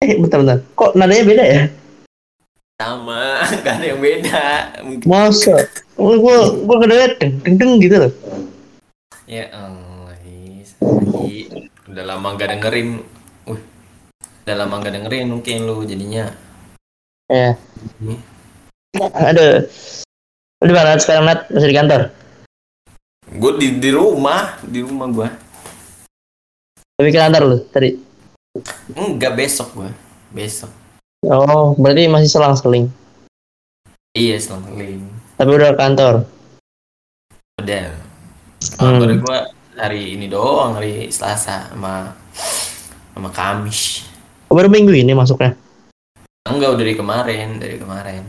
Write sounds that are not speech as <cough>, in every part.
Eh, bentar-bentar. Kok nadanya beda ya? sama <laughs> gak ada yang beda Masa? Gue gue kedengeran deng deng deng gitu loh. ya Allah lagi udah lama gak dengerin Wih, udah lama gak dengerin mungkin lu jadinya Ya. Ini. Aduh. Lu di mana sekarang Nat? Masih di kantor? gue di di rumah di rumah gue Tapi ke kantor lu tadi? Enggak besok gue besok Oh, berarti masih selang-seling. iya selang Tapi udah kantor. udah Hmm. kantor gue hari ini doang hari Selasa sama sama Kamis Oh, baru minggu ini masuknya. enggak udah dari kemarin dari kemarin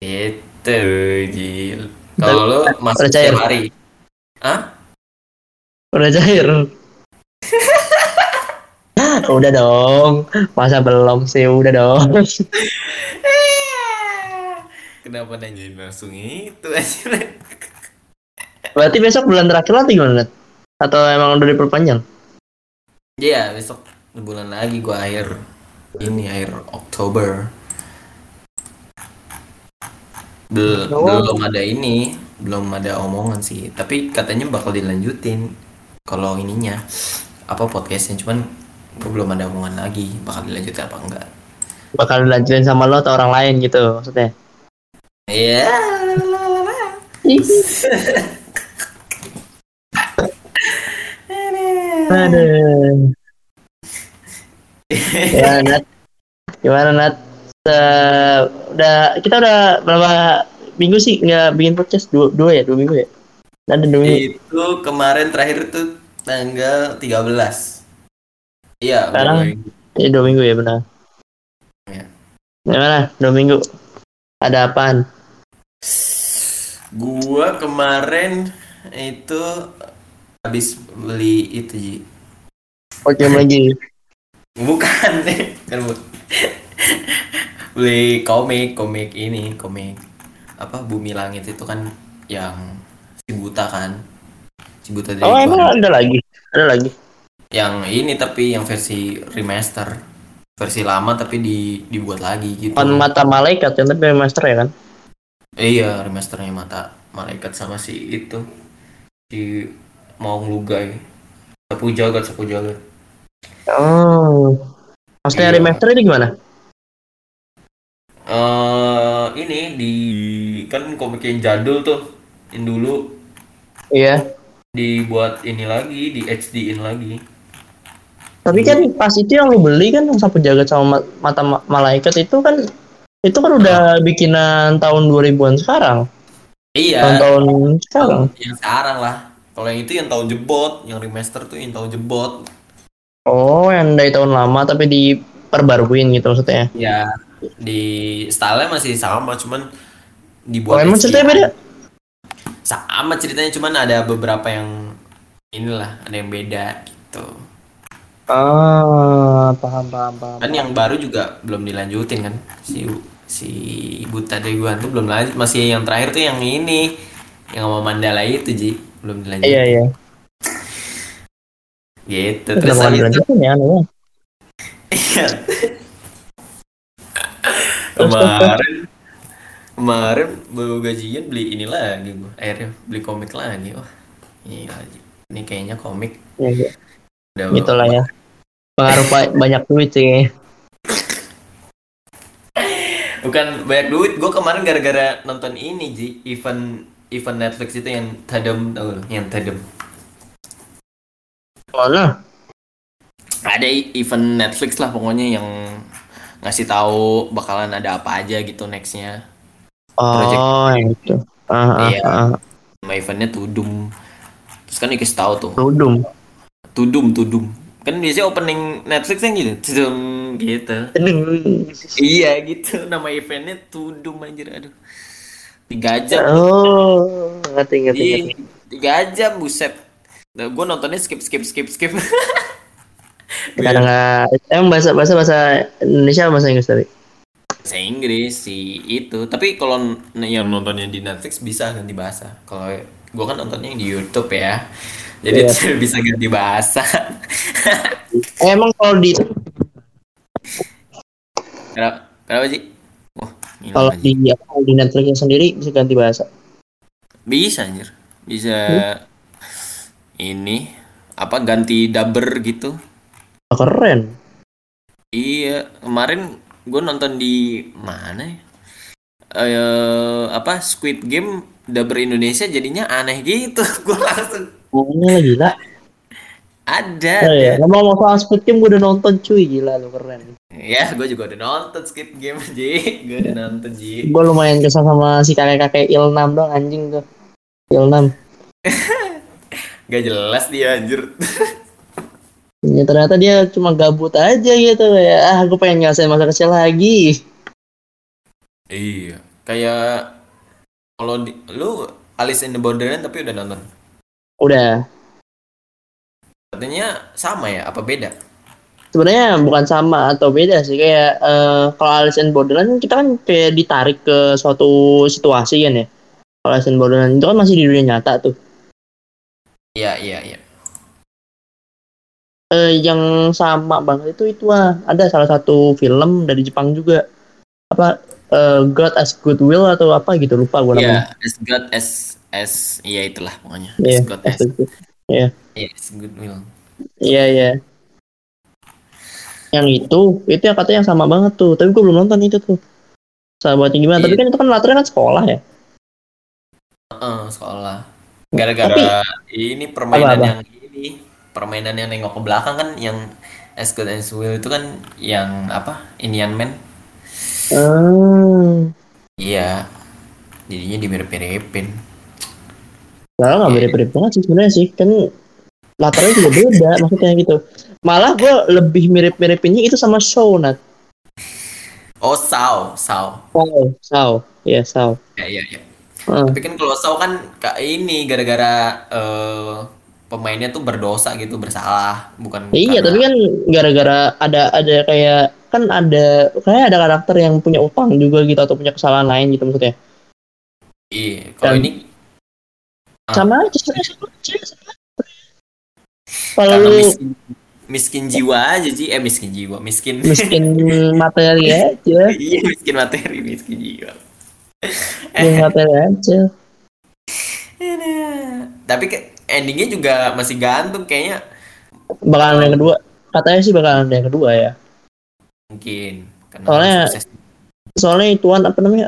itu Jil kalau lu masuk setiap hari Hah? Udah cair. <laughs> <laughs> udah dong. Masa belum sih? Udah dong. <laughs> Kenapa nanyain langsung itu aja? <laughs> Berarti besok bulan terakhir lagi gimana? Atau emang udah diperpanjang? Iya, besok sebulan lagi gua akhir ini akhir Oktober. Bel- Oh. Belum ada ini, belum ada omongan sih. Tapi katanya bakal dilanjutin kalau ininya apa podcastnya cuman gua belum ada omongan lagi bakal dilanjutin apa enggak. Bakal dilanjutin sama lo atau orang lain gitu maksudnya? Iya. Aduh. ya, Nat. Gimana, Nat? Se- udah kita udah berapa minggu sih nggak bikin podcast? Dua, dua ya, dua minggu ya? Ada dua minggu. Itu kemarin terakhir tuh tanggal 13. Iya, Sekarang? Iya, dua minggu ya benar. Iya. Gimana? Dua minggu. Ada apaan? Gua kemarin itu habis beli itu Ji. Oh, jam lagi. Bukan <laughs> kan bu- <laughs> beli komik, komik ini, komik apa Bumi Langit itu kan yang si buta kan. Si buta dari Oh, emang ada lagi? Ada lagi? Yang ini tapi yang versi remaster. Versi lama tapi di dibuat lagi gitu. On mata malaikat yang tapi master ya kan? Iya, remasternya mata malaikat sama si itu si mau ngelugai sapu jagat sapu jagat Oh. Maksudnya Iya. remaster ini gimana? eh ini di kan komik yang jadul tuh yang dulu Iya. dibuat ini lagi di HD in lagi Tapi kan pas itu yang lu beli kan yang sapu jagat sama ma- mata ma- malaikat itu kan itu kan udah bikinan tahun 2000-an sekarang. iya Tahun-tahun sekarang. yang sekarang lah kalau yang itu yang tahun jebot yang remaster tuh yang tahun jebot Oh, yang dari tahun lama tapi diperbaruin gitu maksudnya. ya di style masih sama cuman Oh, dibuat emang HD. ceritanya beda? sama ceritanya cuman ada beberapa yang inilah ada yang beda gitu Ah, paham paham paham. kan yang baru juga belum dilanjutin kan si si buta deguan tuh belum lanjut masih yang terakhir tuh yang ini yang sama Mandala itu ji belum dilanjutin Iya, iya. gitu terus habis itu dilanjutin ya? Iya. <laughs> kemarin kemarin baru gajian beli ini lagi gua akhirnya beli komik lagi wah iya Ji. ini kayaknya komik Iya, iya. udah Gitu lah ya. Pengaruh ba- banyak duit sih. bukan banyak duit gue kemarin gara-gara nonton ini ji event event Netflix itu yang tadem tau lu yang tadem Mana? ada event Netflix lah pokoknya yang ngasih tahu bakalan ada apa aja gitu nextnya Project. Oh, yang itu. Ah, ah, Iya. ah. eventnya Tudum terus kan dikasih tahu tuh Tudum. Tudum Tudum kan biasanya opening Netflix yang gitu Tudum gitu iya gitu nama eventnya Tudum anjir aduh tiga jam Oh, ngerti ngerti Iya, ngerti. tiga jam buset. Nah, gue nontonnya skip skip skip skip. <laughs> Nggak. Emang bahasa bahasa bahasa Indonesia bahasa Inggris tadi? Bahasa Inggris sih itu. Tapi kalau yang nontonnya di Netflix bisa ganti bahasa. Kalau gue kan nontonnya yang di YouTube ya. Jadi Iya. <laughs> bisa ganti bahasa. Emang kalau di Kenapa, kenapa sih? Wah, Kalau di apa, di Netflixnya sendiri bisa ganti bahasa. Bisa anjir. Bisa Hmm. ini apa ganti dubber gitu. Oh, keren. Iya, kemarin gue nonton di mana ya? Eh apa Squid Game dubber Indonesia jadinya aneh gitu. <laughs> Gue langsung lah gila. Ada. Oh, ya. ada. Ngomong soal Squid Game gue udah nonton cuy gila lu keren. Ya, gue juga udah nonton Squid Game, Ji. Gue udah nonton, Ji. Gue lumayan kesal sama si kakek-kakek Ilnam dong anjing tuh. Ilnam. <laughs> Gak jelas dia, anjir. <laughs> Ya, ternyata dia cuma gabut aja gitu ya. Ah, gue pengen ngerasain masa kecil lagi. Iya, kayak kalau di, lu Alice in the Borderland tapi udah nonton. Udah. Katanya sama ya, apa beda? Sebenarnya bukan sama atau beda sih kayak eh, kalau Alice in Borderland kita kan kayak ditarik ke suatu situasi kan ya. Kalau Alice in Borderland itu kan masih di dunia nyata tuh. Iya, iya, iya. Eh, yang sama banget itu itu ah ada salah satu film dari Jepang juga apa eh, God as Goodwill atau apa gitu lupa gue namanya. Iya, as God as as iya itulah pokoknya. Iya. As God as Iya. iya, as goodwill. Iya iya. Yang itu, itu yang katanya yang sama banget tuh. Tapi gue belum nonton itu tuh. Sahabatnya gimana? Tapi Iya. kan itu kan latarnya kan sekolah ya. Heeh, sekolah. Gara-gara ini permainan Apa-apa? yang ini, permainan yang nengok ke belakang kan yang as good as will itu kan yang apa? Indian Man. Hmm. Iya. Jadinya dimirip-miripin. Nah, nggak Iya. mirip-mirip banget sih sebenarnya sih. Kan latarnya juga beda maksudnya gitu. Malah gue lebih mirip-miripinnya itu sama show Nat. Oh, Sao, Sao. Sao, Sao. Iya, Sao. Ya, iya, iya. Heeh. Tapi kan kalau Sao kan kayak ini gara-gara eh, pemainnya tuh berdosa gitu, bersalah, bukan Iya, karena- tapi kan gara-gara ada ada kayak kan ada kayak ada karakter yang punya utang juga gitu atau punya kesalahan lain gitu maksudnya. Iya, kalau Dan- ini. Sama aja, sama aja, sama aja. Kalau lu miskin, miskin jiwa aja sih, eh miskin jiwa, miskin miskin <laughs> materi aja, iya miskin materi, miskin jiwa. miskin materi aja. Tapi ke, endingnya juga masih gantung kayaknya Bakalan yang kedua, katanya sih bakalan yang kedua ya. mungkin Soalnya-. Soalnya ituan apa namanya?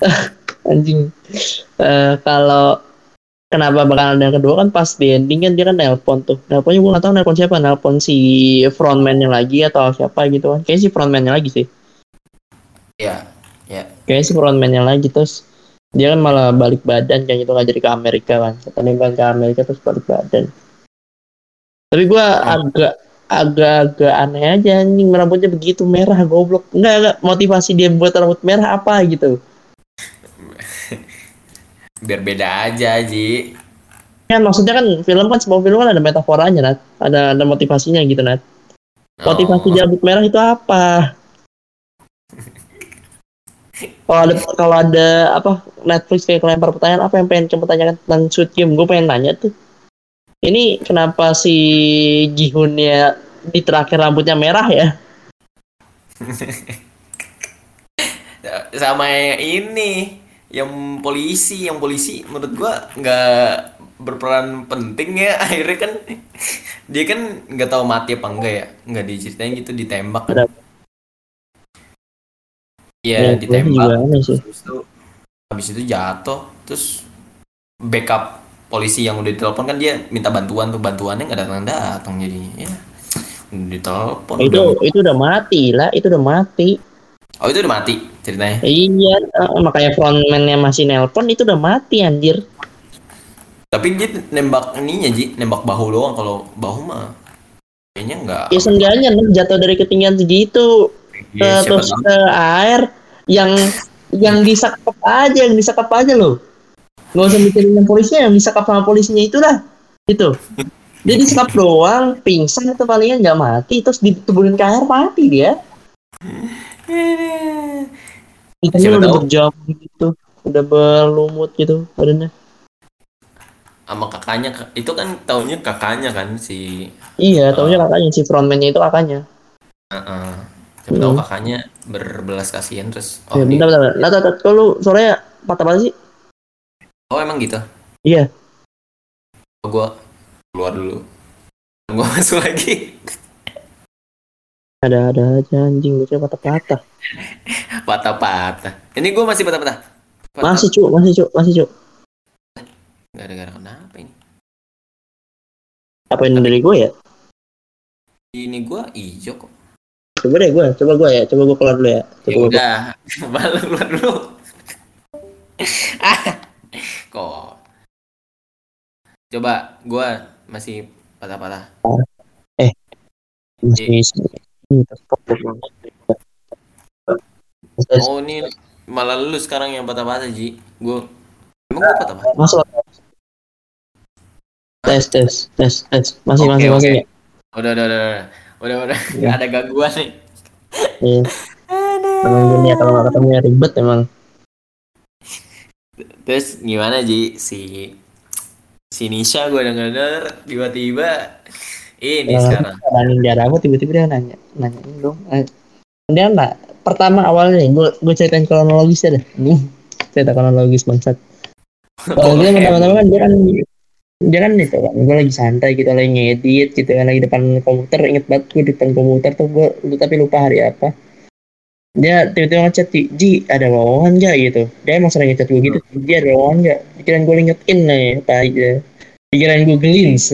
eh <laughs> anjing. Eh kalau kenapa bakalan yang kedua kan pas di ending kan dia kan nelpon tuh. Nelponnya gue gak tahu nelpon siapa, nelpon si frontman-nya lagi atau siapa gitu kan. Kayaknya si frontman-nya lagi sih. Ya, ya. Kayaknya si frontman-nya lagi terus dia kan malah balik badan kayak gitu nggak jadi ke Amerika kan. Katanya balik ke Amerika terus balik badan. Tapi gua agak agak-agak aneh aja anjing rambutnya begitu merah goblok. Enggak enggak motivasi dia buat rambut merah apa gitu. <laughs> Biar beda aja, Ji. Kan maksudnya kan film kan semua film kan ada metaforanya Nat. Ada ada motivasinya gitu Nat. Motivasi Oh. dia rambut merah itu apa? <laughs> Kalau ada kalau ada apa Netflix kayak kelempar pertanyaan apa yang pengen kamu tanyakan tentang Squid Game? Gue pengen nanya tuh. Ini kenapa si Gihunnya di terakhir rambutnya merah ya? <laughs> sama ini yang polisi yang polisi menurut gua nggak berperan penting ya. <laughs> Akhirnya kan dia kan nggak tahu mati apa enggak ya. Nggak diceritain gitu ditembak. Kan. Iya Ya, ditembak. aneh sih. habis itu habis itu jatuh. Terus backup polisi yang udah ditelepon kan dia minta bantuan tuh. Bantuannya nggak datang datang jadinya. Ya ditelepon itu udah- itu udah mati lah, itu udah mati. Oh itu udah mati ceritanya Iya, eh, makanya frontman-nya masih nelpon itu udah mati anjir. Tapi dia nembak ininya Ji, nembak bahu doang kalau bahu mah kayaknya enggak. Ya seenggaknya nih, jatuh dari ketinggian segitu ke- siapa terus tahu. ke air yang yang disekap aja, yang disekap aja loh. Gak usah mikirin yang polisinya, yang disekap sama polisinya itu dah. Gitu. Dia disekap doang, pingsan atau palingan nggak mati, terus dituburin ke air mati dia. Itu Siapa udah tahu. berjam gitu, udah berlumut gitu badannya. Sama kakaknya itu kan taunya kakaknya kan si Iya, taunya kakaknya si frontman-nya itu kakaknya. Heeh. Siapa tahu Hmm. kakaknya berbelas kasihan terus Ya, oh bentar, dia bentar. Nah, tat, tat, kok lu suaranya patah-patah sih? oh emang gitu Iya. oh, gua keluar dulu gua <laughs> masuk lagi Ada-ada aja anjing, gue patah-patah. <laughs> patah-patah ini gua masih patah-patah Patah. Masih cuk, masih cuk, masih cuk. gara-gara kenapa ini Apa ini dari gue ya? ini gua hijau kok Coba deh gue, coba gue ya, coba gue keluar dulu ya. ya Coba gua- udah balik <laughs> keluar dulu ah <laughs> kok coba gua masih patah-patah masih oh ini malah lu sekarang yang patah-patah Ji gua emang gua patah-patah masuk. Tes, tes, tes, tes. Masih, Oke, masih, oke. masih udah udah udah udah udah udah Ya. ada gangguan nih Iya. Emang gini ya kalau nggak ketemu ya ribet emang. terus gimana Ji si si Nisha gue denger denger tiba-tiba ini Kalau sekarang Nanya darah aku tiba-tiba dia nanya, nanya dong. Eh, Dia nggak. Pertama awalnya nih, gue gue ceritain kronologisnya deh. Ini cerita kronologis bangsat. Kalau dia pertama-tama kan dia kan dia kan itu kan gue lagi santai kita lagi ngedit gitu kan lagi depan komputer inget banget gue di depan komputer tuh gue lu tapi lupa hari apa dia tiba-tiba ngechat Ji, Ji ada lowongan gak gitu dia emang sering ngechat gue gitu Ji ada lowongan gak pikiran gue lingetin nih apa aja pikiran gue gelins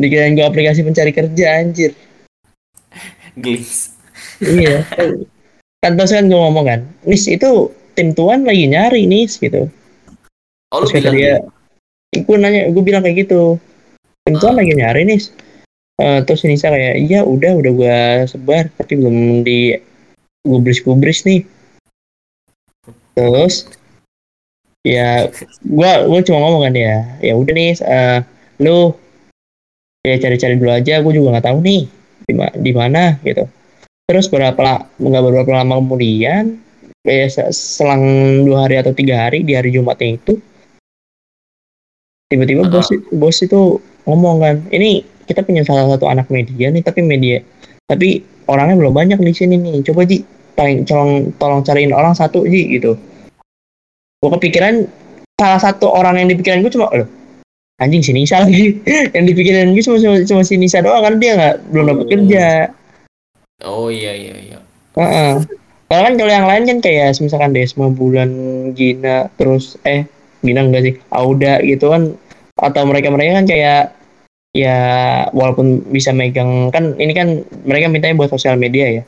pikiran gue aplikasi pencari kerja anjir Glis iya kan terus kan gue ngomong kan Nis itu tim tuan lagi nyari Nis gitu oh lu Terus kata bilang dia, gue nanya, gue bilang kayak gitu. Tim tuan lagi nyari nih. Eh, terus Nisa kayak, iya udah, udah gue sebar, tapi belum di gubris-gubris nih. Terus, ya, gue gue cuma ngomong kan ya, ya udah nih, eh, lu ya cari-cari dulu aja, gue juga nggak tahu nih di, di mana gitu. Terus berapa nggak berapa lama kemudian, ya se- selang dua hari atau tiga hari di hari Jumatnya itu, tiba-tiba bos bos itu ngomong kan ini kita punya salah satu anak media nih tapi media tapi orangnya belum banyak di sini nih coba ji tolong tolong cariin orang satu ji gitu gue kepikiran salah satu orang yang dipikiran gue cuma loh anjing si Nisa <laughs> lagi. Yang dipikiran gue cuma cuma, cuma si Nisa doang karena dia nggak belum dapat Oh. kerja. Oh iya iya iya. Heeh. Kalau kan kalau yang lain kan kayak misalkan Desma Bulan Gina terus eh Gina enggak sih Auda gitu kan. Atau mereka mereka kan kayak ya walaupun bisa megang kan ini kan mereka mintanya buat sosial media ya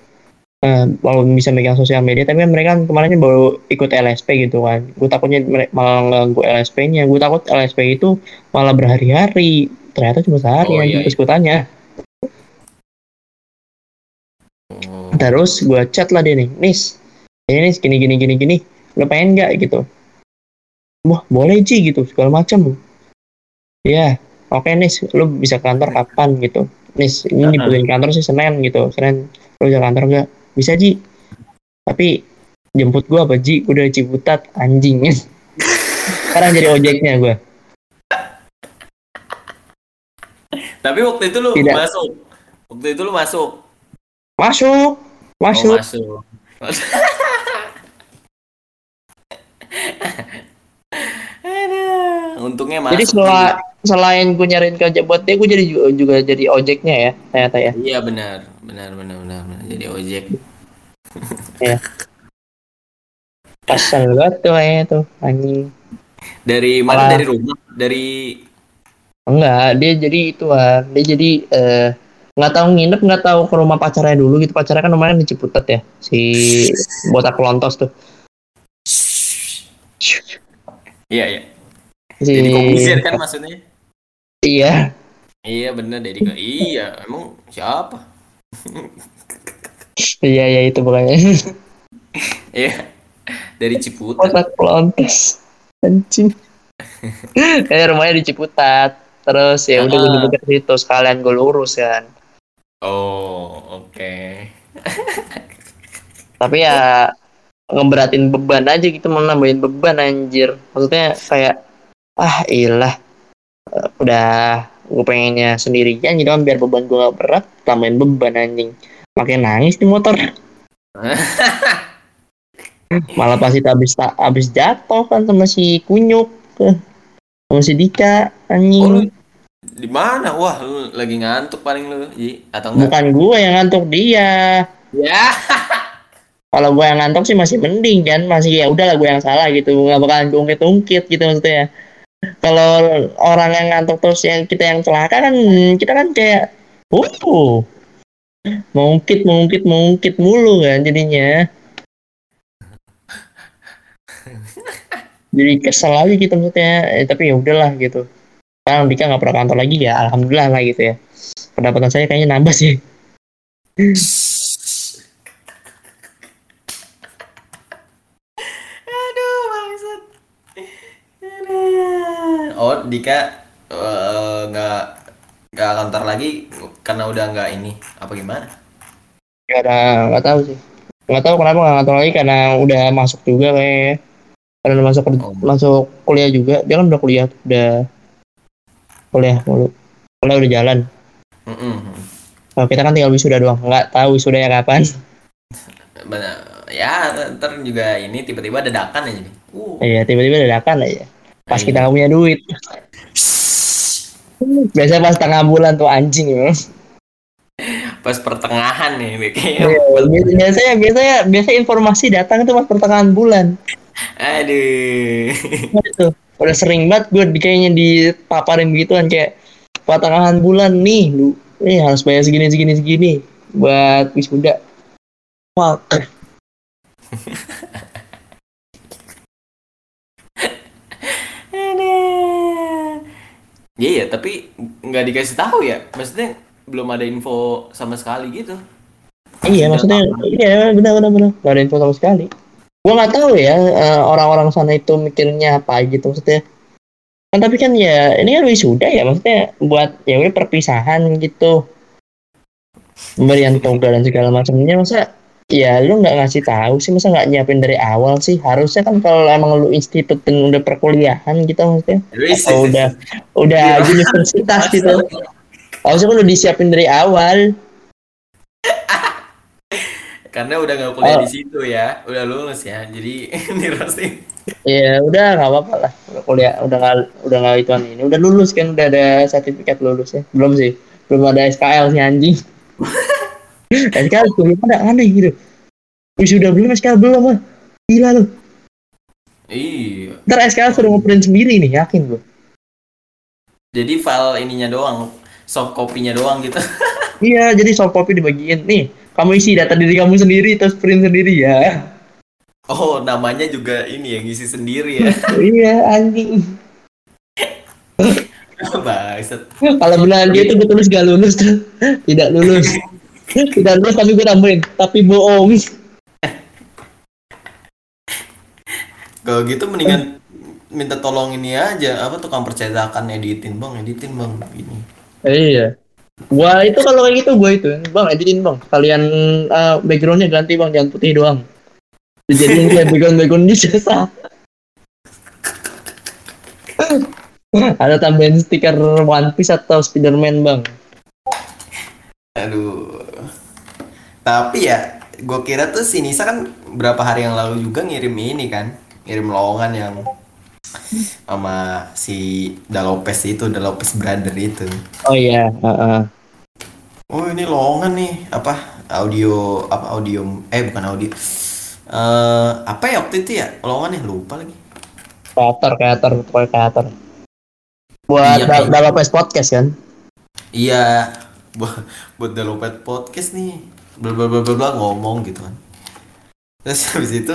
Eh, walaupun bisa megang sosial media tapi kan mereka kemarin baru ikut LSP gitu kan. Gue takutnya malah ganggu LSP-nya gue takut LSP itu malah berhari-hari. Ternyata cuma sehari Oh, anjing iya, terus gue tanya oh. Terus gue chat lah dia nih, Nis, ini nis gini gini gini gini, lo pengen nggak? Gitu? Wah boleh Ji gitu, segala macam. Ya, oke Nis, lo bisa kantor kapan? Gitu? Nis, ini dibutuhin kantor sih Senin gitu, Senin lo bisa kantor nggak? Bisa Ji, tapi jemput gue apa Ji? Dari Ciputat, anjing. Sekarang jadi ojeknya gue. tapi waktu itu lu Tidak. masuk waktu itu lu masuk Masuk, oh masuk. masuk <laughs> Aduh, untungnya masuk Jadi sela- selain gue nyariin kerja buat dia, gue jadi juga, juga jadi ojeknya ya, ternyata ya. iya benar benar benar benar, benar. jadi ojek. Kesel banget tuh kayaknya tuh anjing. dari mana? Malah- dari rumah? Dari Enggak, dia jadi itu ah, dia jadi eh, nggak tahu nginep, nggak tahu ke rumah pacarnya dulu gitu. Pacarnya kan lumayan di Ciputat ya, si botak lontos tuh. iya iya. Si, jadi komisir kan maksudnya? Iya, iya benar dari iya emang siapa iya iya itu pokoknya. iya dari Ciputat botak lontos, anjing. Kayak rumahnya di Ciputat. Terus ya udah gue ke situ sekalian gue lurus kan. oh oke Tapi ya ngeberatin beban aja gitu, mau nambahin beban anjir. Maksudnya kayak ah ilah udah gue pengennya sendirian gitu kan biar beban gue gak berat tambahin beban anjing pakai nangis di motor <laughs> malah pas itu habis habis jatuh kan sama si kunyuk eh, sama si Dika Oh, anjing lu di mana? Wah, lu lagi ngantuk paling lu, Ji. Atau enggak? bukan gue yang ngantuk dia Ya. <laughs> kalau gue yang ngantuk sih masih mending kan masih ya udahlah gue yang salah gitu nggak bakalan ungkit ungkit gitu maksudnya kalau orang yang ngantuk terus yang kita yang celaka kan kita kan kayak uh mengungkit mengungkit mengungkit mulu kan jadinya. <laughs> Jadi kesel aja gitu maksudnya. Eh, tapi ya udahlah gitu. Sekarang Dika nggak pernah kantor lagi ya alhamdulillah lah gitu ya. Pendapatan saya kayaknya nambah sih <laughs> Aduh, bangsat. Oh, Dika eh, nggak nggak kantor lagi karena udah nggak ini apa gimana? Gak ada, nggak tahu sih. Nggak tahu kenapa nggak ngantor lagi karena udah masuk juga kayak karena udah masuk Oh. masuk kuliah juga. Dia kan udah kuliah, udah kuliah mulu. Kuliah udah jalan. Mm-mm. Kalau kita kan tinggal wisuda doang. Nggak tahu wisudanya kapan. Benar. Ya, ntar juga ini tiba-tiba dadakan aja nih. Uh. Iya, tiba-tiba dadakan aja. Pas Iya. kita nggak punya duit. Biasanya pas tengah bulan tuh anjing ya. Pas pertengahan nih kayaknya. Iya, Biasanya biasanya biasanya informasi datang itu pas pertengahan bulan. Aduh. itu udah sering banget gue di kayaknya dipaparin begituan kayak pertengahan bulan nih lu nih harus bayar segini segini segini buat wisuda Wah, <laughs> Iya ya, tapi nggak dikasih tahu ya. Maksudnya belum ada info sama sekali gitu. iya maksudnya iya benar benar benar. Gak ada info sama sekali. Gue nggak tahu ya eh, orang-orang sana itu mikirnya apa gitu maksudnya. Kan tapi kan ya ini kan wisuda ya maksudnya buat ya udah perpisahan gitu. Pemberian toga dan segala macamnya masa ya lu nggak ngasih tahu sih masa nggak nyiapin dari awal sih? Harusnya kan kalau emang lu institut dan udah perkuliahan gitu maksudnya atau udah udah universitas gitu. Harusnya kan udah disiapin dari awal. Karena udah nggak kuliah Oh. di situ ya, udah lulus ya. Jadi <laughs> ini roasting. ya udah nggak apa-apa lah. Udah kuliah udah nggak udah nggak ituan ini. Udah lulus kan udah ada sertifikat lulus ya. Belum sih belum ada SKL sih anjing <laughs> SKL tuh gimana aneh gitu sudah belum SKL belum mah gila lu Iya. ntar SKL suruh ngeprint sendiri nih yakin gue Jadi file ininya doang, soft copy-nya doang gitu. <laughs> iya jadi soft copy dibagiin nih kamu isi data diri kamu sendiri terus print sendiri ya Oh, namanya juga ini ya ngisi sendiri ya. <laughs> iya anjing Bangsat. kalau benar dia itu gue tulis gak lulus tuh tidak lulus <laughs> tidak lulus tapi gue tambahin tapi bohong. Kalau gitu mendingan minta tolong ini aja. Apa tukang percetakan editin bang? Editin bang ini. Iya. Gua itu kalau kayak gitu gua itu. Bang editin bang. Kalian eh, backgroundnya ganti bang. Jangan putih doang. Dijadiin kayak background background di ada tambahin stiker One Piece atau Spiderman bang aduh. Tapi ya gue kira tuh si Nisa kan berapa hari yang lalu juga ngirim ini kan ngirim lowongan yang sama si Dalopes itu Dalopes brother itu. Oh iya heeh. oh ini lowongan nih apa audio apa audio eh bukan audio. Eh apa ya waktu itu ya lowongannya lupa lagi. Kreator kreator kreator buat Iya, Dalopes podcast kan? Iya, buat buat Dalopet podcast nih, bla bla bla bla ngomong gitu kan. Terus <laughs> habis itu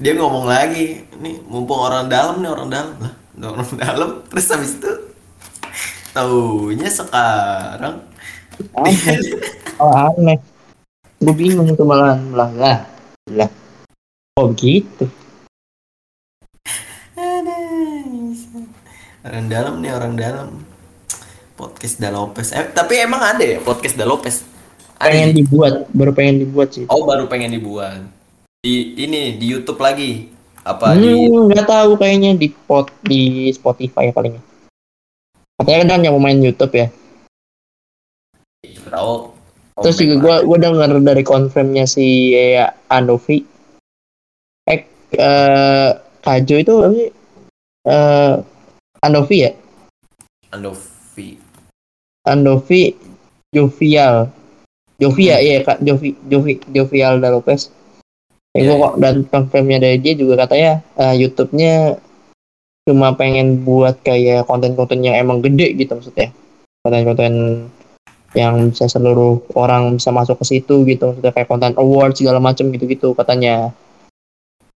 dia ngomong lagi, nih mumpung orang dalam nih orang dalam. Lah, orang dalam. Terus habis itu taunya sekarang aneh <laughs> oh, aneh. Gue bingung tuh malahan lah lah lah. Oh gitu. Orang dalam nih orang dalam podcast Dalopes. Eh, tapi emang ada ya podcast Dalopes? Ada pengen dibuat baru pengen dibuat sih Oh baru pengen dibuat. Di ini di YouTube lagi apa di Hmm, nggak tahu kayaknya di pot di Spotify palingnya. Katanya kan yang mau main YouTube ya. tahu Terus juga gue gue denger dari konfirmnya si ya, Anovi. Eh, eh Kajo itu apa sih? Eh, Anovi ya? Andovi. Andovi Jovial. Jovia iya Kak Jovi Jovi Jovial da Lopez. Ya, Iya, gua kok dan konfirmnya dari dia juga katanya eh, YouTube-nya cuma pengen buat kayak konten-konten yang emang gede gitu maksudnya. Konten-konten yang bisa seluruh orang bisa masuk ke situ gitu maksudnya kayak konten award segala macam gitu-gitu katanya.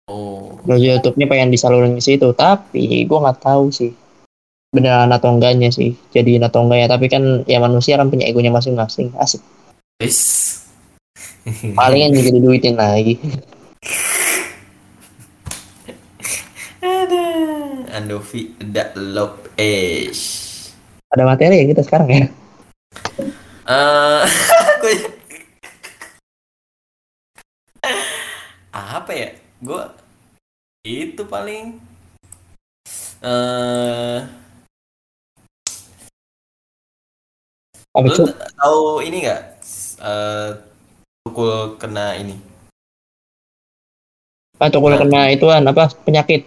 Oh. YouTube-nya pengen disalurin ke situ, tapi gua nggak tahu sih beneran atau enggaknya sih jadiin atau enggak ya tapi kan ya manusia kan punya egonya masing-masing asik Is. <laughs> palingan juga diduitin lagi Ada. Andovi da Lopez. ada materi ya kita sekarang ya Eh, gue- <laughs> apa ya? Gue itu paling eh apa lu tahu ini nggak? Eh pukul kena ini. atau kalau kena ituan apa penyakit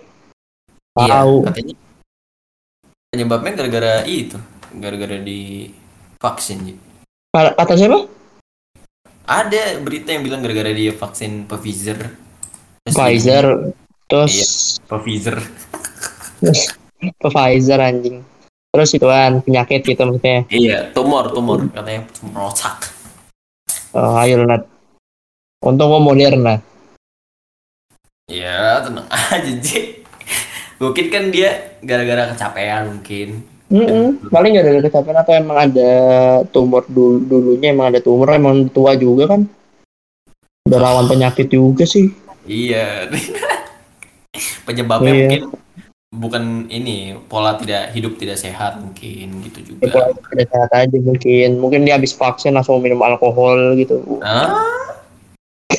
tahu Iya, katanya penyebabnya gara-gara itu, gara-gara di vaksin. Kata- siapa Ada berita yang bilang gara-gara dia vaksin Pfizer. Terus Pfizer terus Iya. Pfizer. terus Pfizer anjing terus ituan penyakit gitu maksudnya Iya, tumor, tumor katanya merosak. oh, ayo Nat untung gua Moderna Ya, tenang <laughs> aja, Ji. Mungkin kan dia gara-gara kecapean mungkin. Mm-mm. paling gak ada kecapean atau emang ada tumor dulu dulunya emang ada tumor emang tua juga kan udah rawan penyakit juga sih Iya. <laughs> Penyebabnya Iya. mungkin bukan ini pola tidak hidup tidak sehat mungkin gitu juga. kalau tidak sehat aja mungkin mungkin dia habis vaksin langsung minum alkohol gitu Hah? <laughs>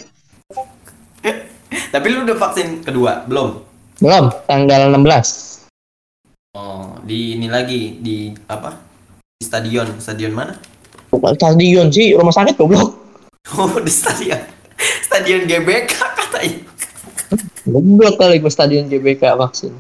Tapi lu udah vaksin kedua belum? belum tanggal 16 Oh, di ini lagi di apa? Di stadion, stadion mana? bukan stadion sih rumah sakit goblok Oh, di stadion. Stadion GBK katanya. goblok kali gue stadion GBK vaksin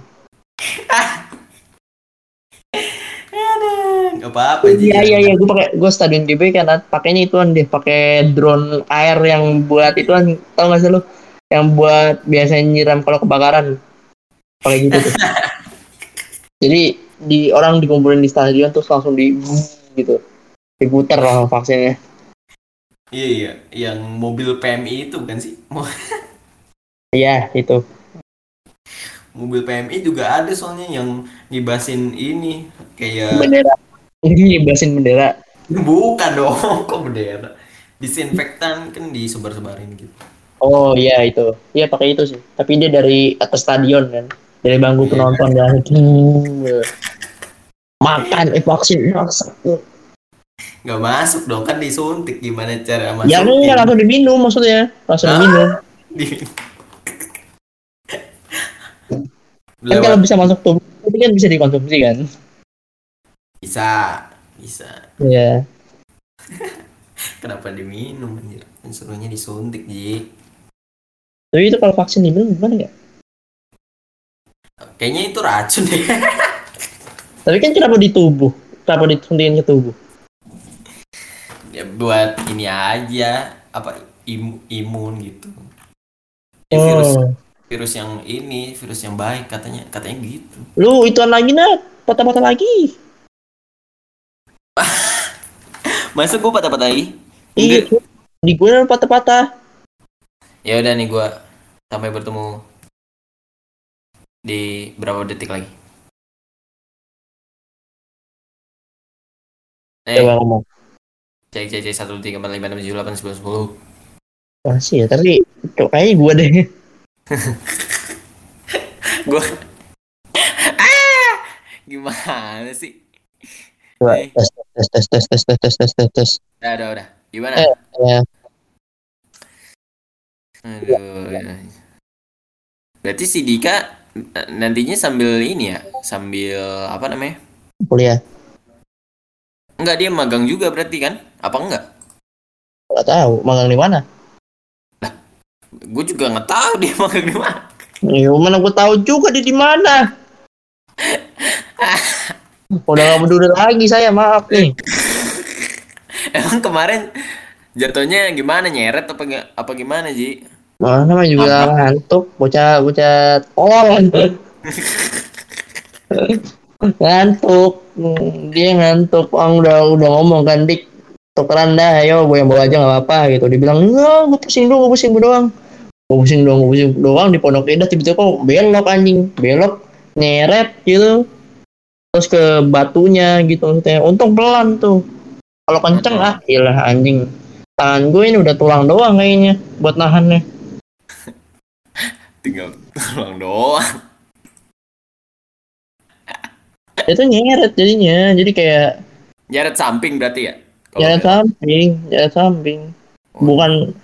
Aduh, Gak apa-apa iya iya iya. Gue pakai gue stadion GBK kan. Pakainya ituan deh. Pakai drone air yang buat ituan. Tau gak sih lu? Yang buat biasanya nyiram kalau kebakaran. Pakai gitu tuh. <laughs> Jadi di orang dikumpulin di stadion terus langsung di gitu. Diputar langsung vaksinnya. Iya iya, yang mobil PMI itu bukan sih? <laughs> Iya itu. Mobil PMI juga ada soalnya yang ngibasin ini. Kayak bendera ini basin bendera bukan dong, kok bendera. Disinfektan kan disebar-sebarin gitu. oh iya itu iya pakai itu sih tapi dia dari atas stadion kan dari bangku Iya. penonton dan <laughs> makan eh vaksin vaksin. Nggak masuk dong kan disuntik gimana cara masuk? ya enggak langsung diminum maksudnya langsung Ah. diminum Di- kan kalau bisa masuk tubuh itu kan bisa dikonsumsi kan bisa bisa. iya <laughs> Kenapa diminum anjir? Suruhnya disuntik Ji. tapi itu kalau vaksin diminum gimana ya Kayaknya itu racun deh. <laughs> tapi kan kenapa di tubuh kenapa disuntikin ke tubuh ya buat ini aja apa im- imun gitu. Ya, virus oh. virus yang ini virus yang baik katanya katanya gitu. lu ituan lagi nak patah-patah lagi Masuk gua patah-patahi? iya Enggak. di gue patah-patah Ya udah nih gua sampai bertemu di berapa detik lagi? Eh, coba ngomong cek cek cek satu tiga empat lima enam tujuh delapan sembilan sepuluh. masih ya tapi kok kayaknya gue deh <laughs> Gua <laughs> ah gimana sih? Coba Eh. tes tes tes tes tes tes tes tes tes tes Udah udah udah. Gimana? Eh. ya Aduh. ya. Berarti si Dika eh, nantinya sambil ini ya, sambil apa namanya? kuliah Enggak dia magang juga berarti kan? Apa enggak? Gak tahu, magang di mana? Gue juga nggak tahu dia <laughs> magang di mana. Ya mana gue tahu juga dia di mana. <laughs> Udah gak peduli lagi saya, maaf nih. <laughs> Emang kemarin jatuhnya gimana nyeret apa apa gimana Ji? Mana mah juga ngantuk, bocah bocah oh. <laughs> ngantuk, dia ngantuk. Udah udah ngomong kan dik tukeran dah, ayo gue yang bawa aja nggak apa-apa gitu. Dibilang enggak, gue pusing doang, gue pusing doang. Gue pusing doang, gue pusing doang di pondok indah tiba-tiba kok belok anjing, belok nyeret gitu. Terus ke batunya gitu maksudnya. Untung pelan tuh. Kalau kenceng ah, iyalah anjing. Tangan gue ini udah tulang doang kayaknya buat nahannya. Tinggal tulang doang. itu nyeret jadinya jadi kayak Nyeret samping berarti ya? Nyeret belok. samping nyeret samping bukan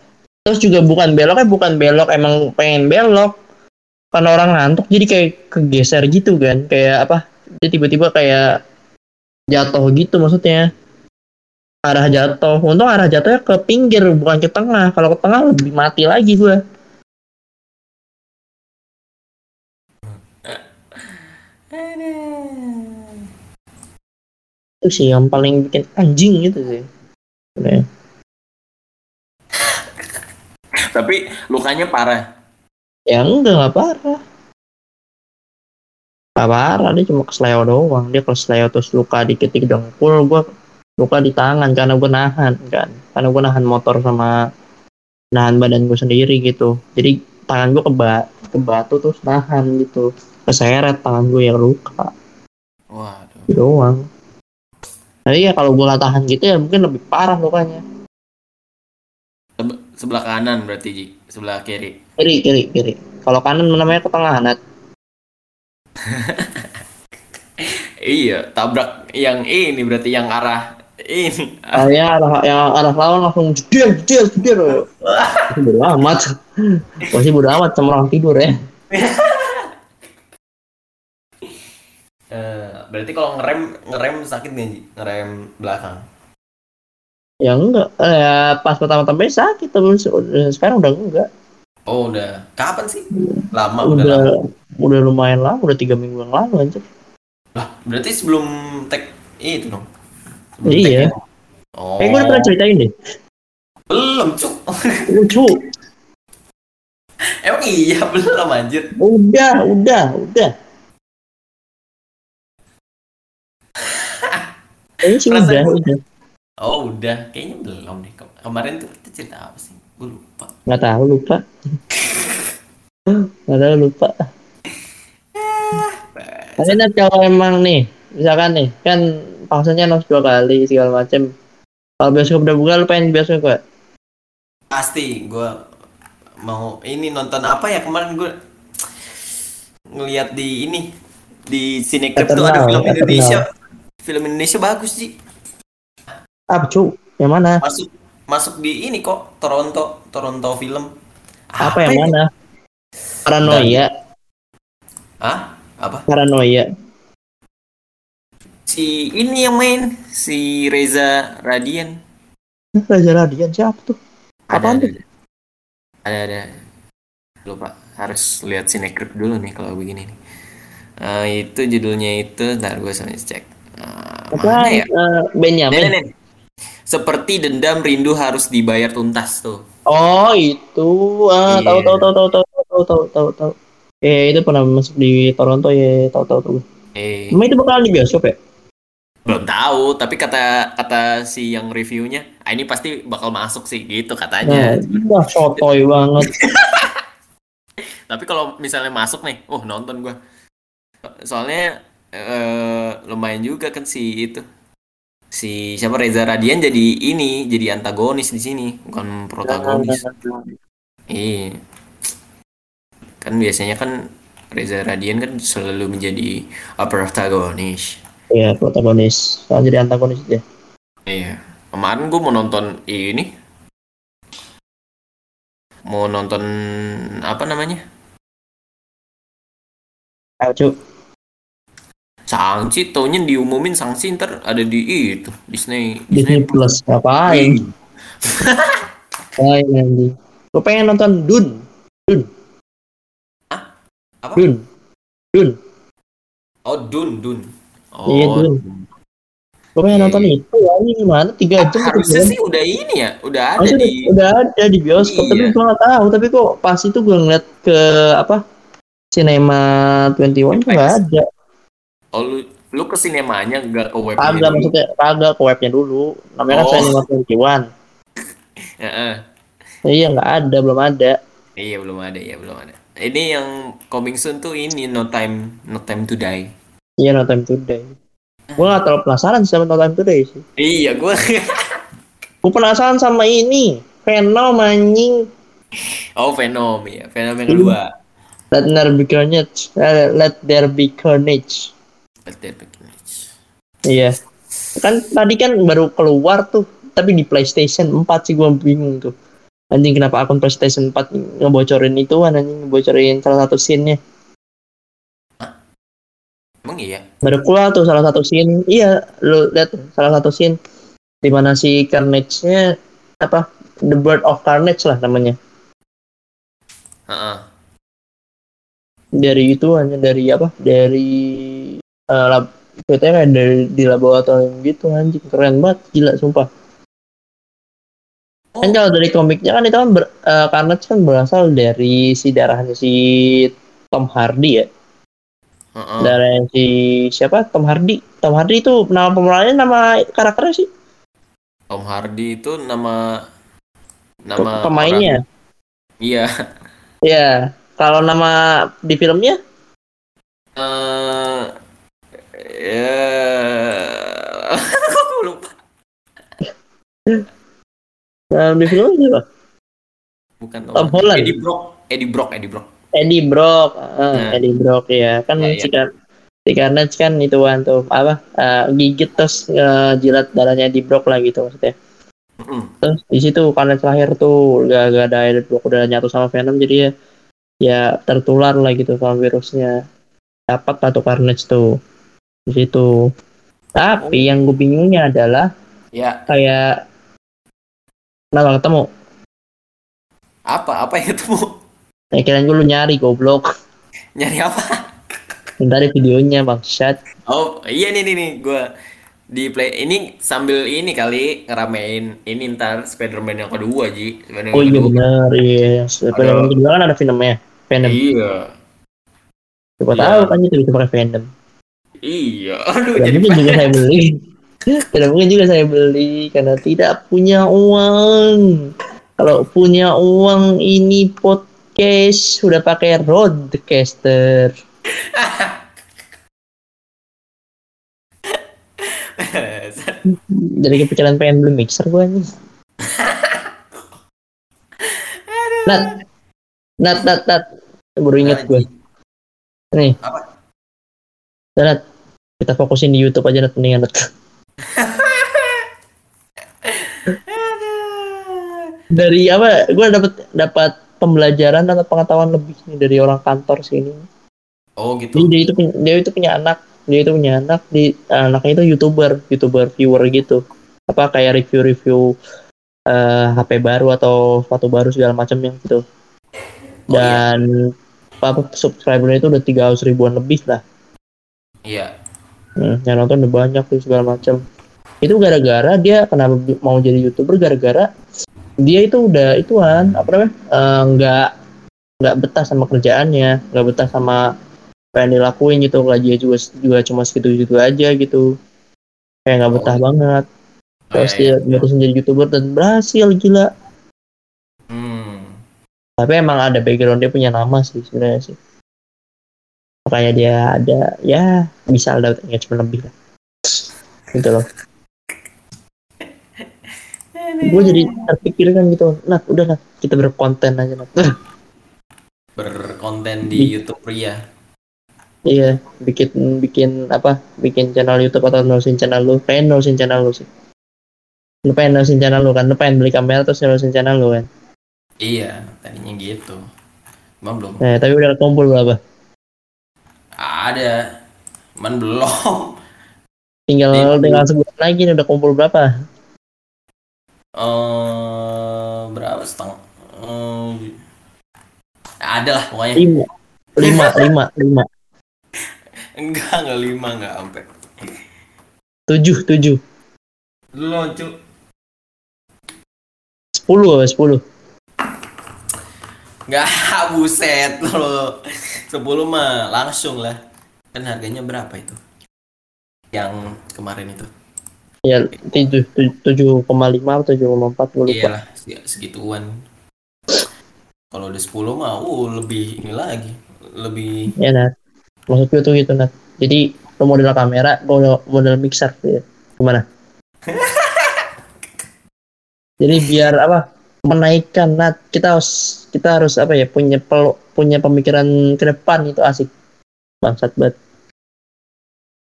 terus juga bukan beloknya bukan belok emang pengen belok kan orang ngantuk jadi kayak kegeser gitu kan kayak apa dia tiba-tiba kayak jatuh gitu maksudnya. Arah jatuh. Untung arah jatuhnya ke pinggir bukan ke tengah. Kalau ke tengah lebih mati lagi gua. Itu sih yang paling bikin anjing gitu sih. Sebenarnya. Tapi lukanya parah. ya enggak nggak parah nggak parah dia cuma kesleo doang. Dia kesleo terus luka dikit di dengkul gua luka di tangan karena gua nahan kan. Karena gua nahan motor sama nahan badan gua sendiri gitu. Jadi tangan gua keba ke batu terus nahan gitu. Keseret tangan gue yang luka. Waduh. gitu doang. Tapi ya kalau gua nggak tahan gitu ya mungkin lebih parah lukanya. Sebe- sebelah kanan berarti Ji, sebelah kiri. kiri kiri kiri. Kalau kanan namanya ketengahan Nat. Iya, tabrak yang ini berarti yang arah ini. Oh ya, arah, yang arah lawan langsung jeder, jeder. Masih bodo amat. Masih bodo amat sama orang tidur ya. Eh, berarti kalau ngerem ngerem sakit nggak Ji? Ngerem belakang. Ya enggak, eh, pas pertama-tama sakit, tapi se- sekarang udah enggak. Oh udah. Kapan sih? Lama udah. Udah, lama. udah lumayan lama, udah tiga minggu yang lalu anjir. Lah, berarti sebelum tag itu dong. Sebelum Iya. Oh. Eh, gue udah pernah ceritain deh. Belum, cuk. Lucu. <laughs> Emang iya belum anjir. Udah, udah, udah. <laughs> Kayaknya sih udah, udah. Oh udah, kayaknya belum deh. Kem- Kemarin tuh kita cerita apa sih? Gue lupa. Nggak tahu, lupa. Nggak tahu, lupa. Tapi Nat, kalau emang nih, misalkan nih, kan pangsanya nos dua kali segala macem. Kalau bioskop udah buka, lu pengen bioskop gak? Pasti gue mau ini nonton apa ya kemarin gue ngelihat di ini di Cineclub tuh ada film. Indonesia. Film Indonesia bagus sih. Apa cu? Yang mana? Masuk masuk di ini kok Toronto Toronto film. Apa, yang ya? mana? Paranoia, Hah? Apa? paranoia. Si ini yang main si Reza Radian. Raja Radian siapa tuh? Apaan ada, ada, ada, ada. Lupa, harus lihat sinetron dulu nih kalau begini nih. Eh, itu judulnya itu, ntar gue sampai cek. Eh, Apa? mana ya? Nih, Benyamin. nih, nih. Seperti dendam rindu harus dibayar tuntas tuh. Oh itu, ah Iya. tahu tahu tahu tahu tahu tahu tahu tahu tahu. Eh itu pernah masuk di Toronto ya, tahu tahu tahu. Eh, Emang itu bakalan di bioskop ya? belum tahu, tapi kata kata si yang reviewnya, ah, ini pasti bakal masuk sih, gitu katanya. Nah, wah sotoy banget. <laughs> Tapi kalau misalnya masuk nih, oh nonton gua. Soalnya eh, lumayan juga kan si itu. Si siapa Reza Radian jadi ini, jadi antagonis di sini, bukan protagonis. Iya. Kan biasanya kan Reza Radian kan selalu menjadi protagonis. Iya protagonis, soalnya jadi antagonis dia. Iya. Kemarin gua mau nonton ini. Mau nonton apa namanya? Ayo cu, Sangsi taunya diumumin Sangsi ntar ada di itu Disney Disney Plus ngapain? Anjing. Gue pengen nonton Dun. Dun. Apa? Dun. Dun. Oh, Dun, Dun. Oh, Iya, Dun. Gue pengen Iya, nonton iya. itu. Ya, ini gimana? Tiga jam. itu harusnya sih udah ini ya, udah ada Harusnya di udah ada di bioskop, tapi Iya. gue nggak tahu. Tapi kok pas itu gue ngeliat ke apa? Cinema 21 tuh nggak ada. Oh, lu lu ke sinemanya enggak ke webnya Kagak maksudnya kagak ke webnya dulu. Namanya kan Oh. Cinema <laughs> 21. Heeh. Iya nggak ada, belum ada. Iya, belum ada, ya belum ada. Ini yang coming soon tuh ini No Time No Time to Die. Iya No Time Today. Gue nggak terlalu penasaran sama No Time Today sih. Iya, gua <laughs> Gue penasaran sama ini. Venom anjing. Oh, Venom ya. Venom yang kedua. Let there be carnage. Eh, Let there be carnage. Birthday Package. Iya. Kan tadi kan baru keluar tuh. Tapi di PlayStation 4 sih gue bingung tuh. Anjing kenapa akun PlayStation 4 ngebocorin itu anjing ngebocorin salah satu scene-nya. Emang iya? Baru keluar tuh salah satu scene. Iya, lu lihat salah satu scene di mana si Carnage-nya apa? The Bird of Carnage lah namanya. Heeh. Dari itu hanya dari apa? Dari eh, lab katanya kayak dari di laboratorium gitu anjing keren banget gila sumpah. Oh, Kan kalau dari komiknya kan itu kan ber, eh, Carnage kan berasal dari si darahnya si Tom Hardy ya. heeh. Darah si siapa? Tom Hardy. Tom Hardy itu nama pemerannya nama karakternya sih. Tom Hardy itu nama nama pemainnya. Iya. Ya, kalau nama di filmnya Eh ya <laughs> Aku lupa. eh, di filmnya siapa? Bukan Tom Holland. Eddie Brock, Eddie Brock, Eddie Brock. Eddie Brock. Eh, Nah. Eddie Brock ya. Kan Ya, Car- si Carnage kan itu kan tuh apa? eh, gigit terus eh, jilat darahnya Eddie Brock lah gitu maksudnya. Mm-mm. Terus di situ Carnage lahir tuh gak, gak ada Eddie Brock udah nyatu sama Venom jadi ya ya tertular lah gitu sama virusnya. Dapat lah tuh Carnage tuh di situ. Tapi yang gue bingungnya adalah Ya, kayak kenapa ketemu? apa apa ya tuh? Ya kirain gue lu nyari goblok. Nyari apa? Ntar ada videonya bangsat. Oh, iya nih nih nih gua di play ini sambil ini kali ngeramein ini ntar Spider-Man yang kedua Ji. Spider-Man Oh yang iya kedua. benar, iya. Film kedua kan ada Venomnya. Venom. Iya. Siapa Iya. tahu kan itu bisa pakai Venom. Iya. <laughs> Aduh jadi mungkin juga saya beli. Tidak mungkin juga saya beli karena tidak punya uang. Kalau punya uang ini podcast sudah pakai roadcaster. <laughs> Jadi kepikiran pengen beli mixer gue nih. Nat, nat, nat, nat. Baru ingat gue. Nih. Apa? Nat, kita fokusin di YouTube aja mendingan Nat. Dari apa? Gue dapat dapat pembelajaran atau pengetahuan lebih nih dari orang kantor sini. Oh Jadi gitu. dia itu dia itu punya anak, dia itu punya anak di anaknya itu youtuber, youtuber viewer gitu. Apa kayak review-review eh, HP baru atau sepatu baru segala macamnya gitu. Oh, iya. Dan apa subscribernya itu udah tiga ribuan lebih lah. Iya. Hmm, yang nonton udah banyak tuh segala macam. Itu gara-gara dia kenapa mau jadi youtuber gara-gara dia itu udah ituan apa namanya eh, nggak nggak betah sama kerjaannya, nggak betah sama apa yang dilakuin gitu gajinya juga juga cuma segitu-gitu aja gitu. Kayak nggak Oh, betah iya. banget. Oh, Terus iya, dia dia jadi youtuber dan berhasil gila. Hmm. Tapi emang ada background dia punya nama sih sebenarnya sih. Makanya dia ada ya bisa dapat engagement lebih lah. Gitu loh. gue jadi terpikir kan gitu nah udah lah kita berkonten aja Nat. <laughs> Berkonten di YouTube pria. iya bikin bikin apa bikin channel YouTube atau nulisin channel lu pengen nulisin channel lu sih lu pengen nulisin channel lu kan lu pengen beli kamera terus nulisin channel lu kan Iya, tadinya gitu. Emang belum. nah tapi udah kumpul berapa Ada. Man belum. tinggal Iya. tinggal sebulan lagi nih udah kumpul berapa eh berapa setengah? Eh, ada lah pokoknya. lima lima <laughs> lima lima Enggak, enggak lima, enggak sampai. tujuh tujuh Lu cu. sepuluh sepuluh Enggak, <laughs> buset lo. 10 mah langsung lah. Kan harganya berapa itu? Yang kemarin itu. ya tujuh tujuh koma lima tujuh koma empat gue lupa Iyalah, seg- segituan. Kalau udah 10 mah, uh lebih ini lagi. Lebih ya Nat maksud gue tuh gitu Nat jadi lo model kamera gue model mixer ya. gimana <laughs> jadi biar apa menaikkan Nat kita harus kita harus apa ya punya pel, punya pemikiran ke depan itu asik bangsat banget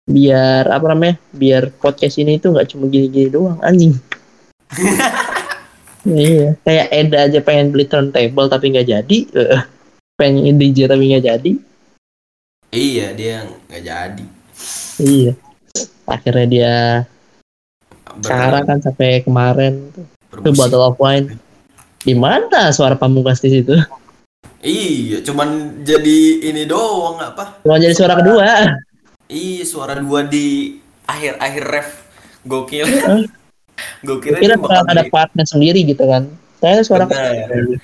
biar apa namanya biar podcast ini tuh nggak cuma gini-gini doang anjing <laughs> iya kayak Eda aja pengen beli turntable tapi nggak jadi Eh, pengen DJ tapi nggak jadi Iya, dia nggak jadi. Iya. Akhirnya dia Ber- sekarang kan sampai kemarin tuh ke. Battle of Wine. Di mana suara pamungkas di situ? Iya, cuman jadi ini doang apa? Cuma jadi suara kedua. Iya, suara dua di akhir-akhir ref. Gokil. Gokil Kira bakal ada partnya sendiri gitu kan. Saya suara Benar. kedua.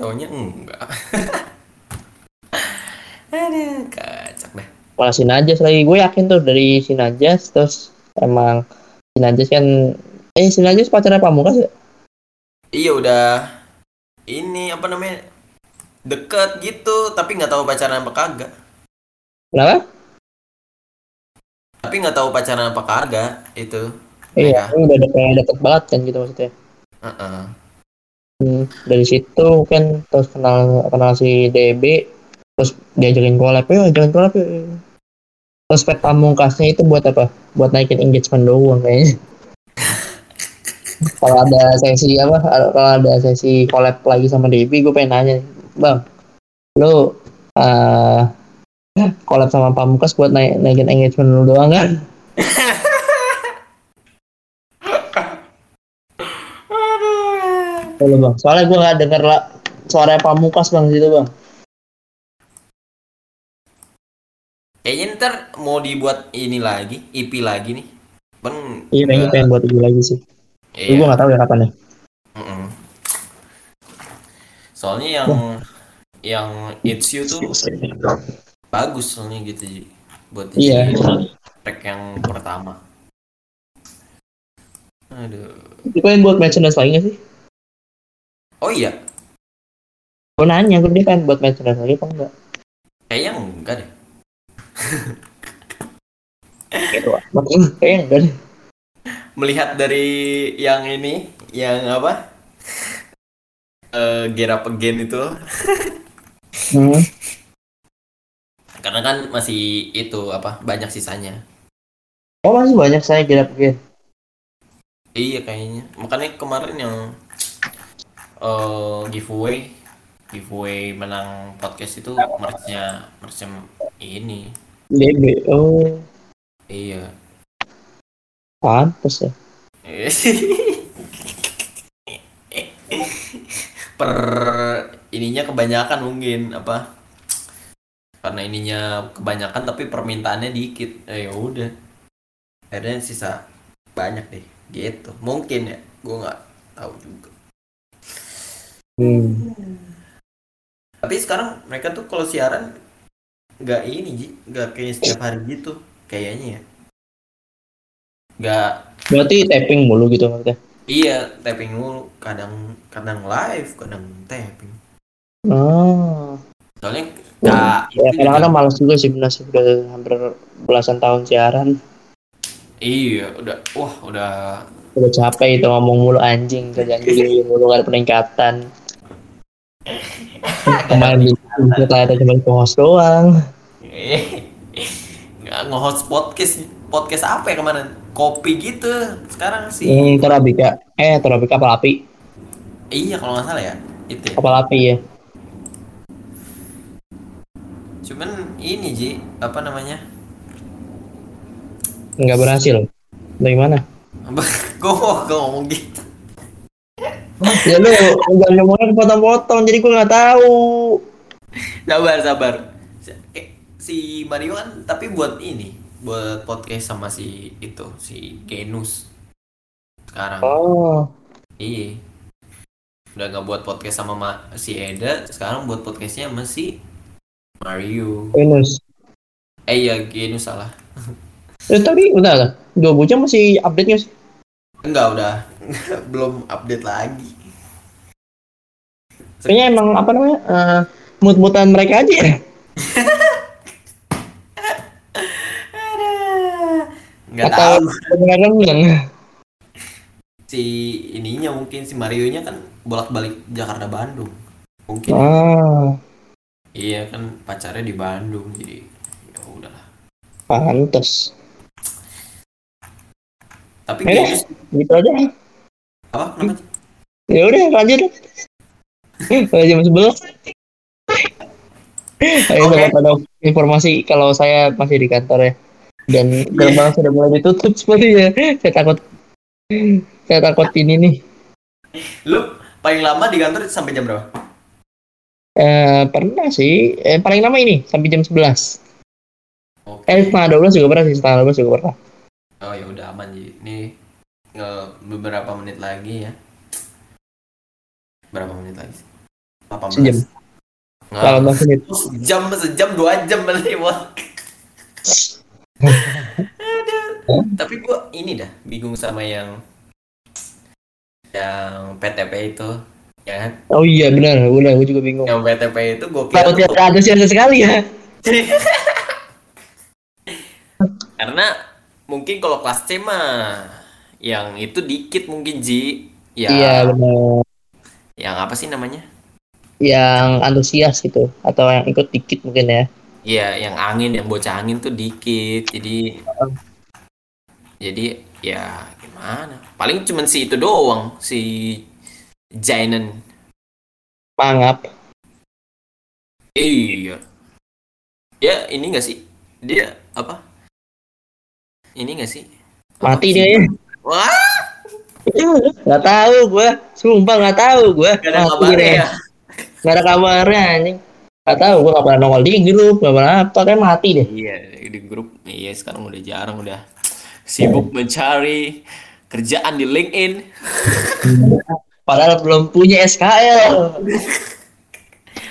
Taunya enggak. <laughs> Aduh, kacak dah. Malah Sinajas lagi. Gue yakin tuh dari Sinajas terus emang Sinajas kan eh Sinajas pacarnya pamungkas ya? Iya udah ini apa namanya deket gitu tapi nggak tahu pacaran apa kagak Kenapa? tapi nggak tahu pacaran apa kagak itu Iya, ini udah deket, deket banget kan gitu maksudnya. Heeh. Hmm, dari situ kan terus kenal kenal si DB terus diajakin collab ya ajakin collab yuk. terus pet pamungkasnya itu buat apa buat naikin engagement doang kayaknya <laughs> kalau ada sesi apa kalau ada sesi collab lagi sama DB gue pengen nanya bang lo uh, collab sama pamungkas buat naik naikin engagement lu doang kan Halo bang, soalnya gue nggak denger lah suara pamungkas bang situ bang. kayaknya ntar mau dibuat ini lagi IP lagi nih bang Iya pengen pengen buat itu lagi sih. Tapi gue iya nggak tahu ya kapan ya. Soalnya yang yang it's you tuh bagus soalnya gitu Ji. buat Iya. jadi track yang pertama aduh Itu pengen buat merchandise lagi nggak sih? oh iya Gue nanya, gue dia kan buat merchandise lagi apa enggak? kayaknya enggak deh. Kayaknya enggak deh. melihat dari yang ini yang apa eh Get Up Again itu Hmm. karena kan masih itu apa banyak sisanya Oh masih banyak saya kira pikir. iya kayaknya makanya kemarin yang eh giveaway giveaway menang podcast itu merchnya merchnya ini DB. Oh, iya pantes ya. <laughs> per ininya kebanyakan mungkin apa? Karena ininya kebanyakan tapi permintaannya dikit. Eh ya udah. Akhirnya sisa banyak deh gitu. Mungkin ya gue nggak tahu juga. Hmm. tapi sekarang mereka tuh kalau siaran nggak ini ji. Nggak kayak setiap hari gitu kayaknya ya. Nggak Berarti tapping mulu gitu maksudnya. Iya tapping mulu kadang kadang live kadang tapping Oh. soalnya kak Ya itu kadang-kadang males juga sih benar sih udah hampir belasan tahun siaran. iya udah wah udah Udah capek itu ngomong mulu anjing kerjaan gini mulu gak ada peningkatan. <laughs> Kemarin di ternyata cuma host doang. nggak nge-host podcast podcast apa ya kemarin kopi gitu sekarang sih Hmm, Torabika. Eh, Torabika kapal api. iya kalau nggak salah ya itu ya. Kapal api ya. cuman ini ji apa namanya Nggak berhasil. Bagaimana? gue gue ngomong gitu ya lu jangan ngomongnya potong-potong jadi gue nggak tahu sabar sabar Eh, si Mario kan tapi buat ini buat podcast sama si itu si Genus. Sekarang. Oh. Iya. Udah nggak buat podcast sama Ma- si Eda sekarang buat podcastnya sama si Mario. Venus eh iya Genus salah. Eh tapi udah lah dua bujang masih update nggak sih. Enggak udah. <laughs> Belum update lagi. Kayaknya emang apa namanya eh mut-mutan mereka aja ya <laughs> nggak atau bilang si ininya mungkin si Mario nya kan bolak-balik Jakarta Bandung. Mungkin. Ah. Iya kan pacarnya di Bandung jadi ya udahlah. Pantes. Tapi Eh. Gitu aja. Apa kenapa? Ya udah lanjut. Udah jam sebelas. Ayo Oke. dapat ada informasi kalau saya masih di kantor ya dan gerbang <laughs> sudah mulai ditutup sepertinya saya takut. Saya takut ini nih. Lu paling lama di kantor sampai jam berapa? Eh pernah sih. Eh, paling lama ini sampai jam 11 oke. Eh setengah 12 juga pernah sih setengah 12 juga pernah. Oh ya udah aman Ji. Nih nge- beberapa menit lagi ya. Berapa menit lagi sih? 18 Sejam. Nggak. 18 menit. Sejam sejam dua jam berarti <laughs> Tapi gua ini dah bingung sama yang yang PTP itu ya kan? Oh iya benar udah gue juga bingung. Yang PTP itu gua kira tuh- tidak antusias sekali ya. <laughs> Karena mungkin kalau kelas C mah yang itu dikit mungkin Ji. Ya. Iya benar. Yang apa sih namanya? Yang antusias gitu atau yang ikut dikit mungkin ya Iya, yang angin, yang bocah angin tuh dikit. Jadi jadi ya gimana? Paling cuman si itu doang, si Jainen. mangap Iya. Ya, ini gak sih? Dia apa? Ini gak sih? Mati dia ya Wah, nggak tahu gue sumpah nggak tahu gue gak ada kabarnya ya. nggak ada kabarnya anjing nggak tahu gue nggak pernah nongol di grup nggak pernah apa kayak mati deh Iya, di grup. Iya, sekarang udah jarang udah sibuk mencari kerjaan di LinkedIn. <laughs> padahal belum punya SKL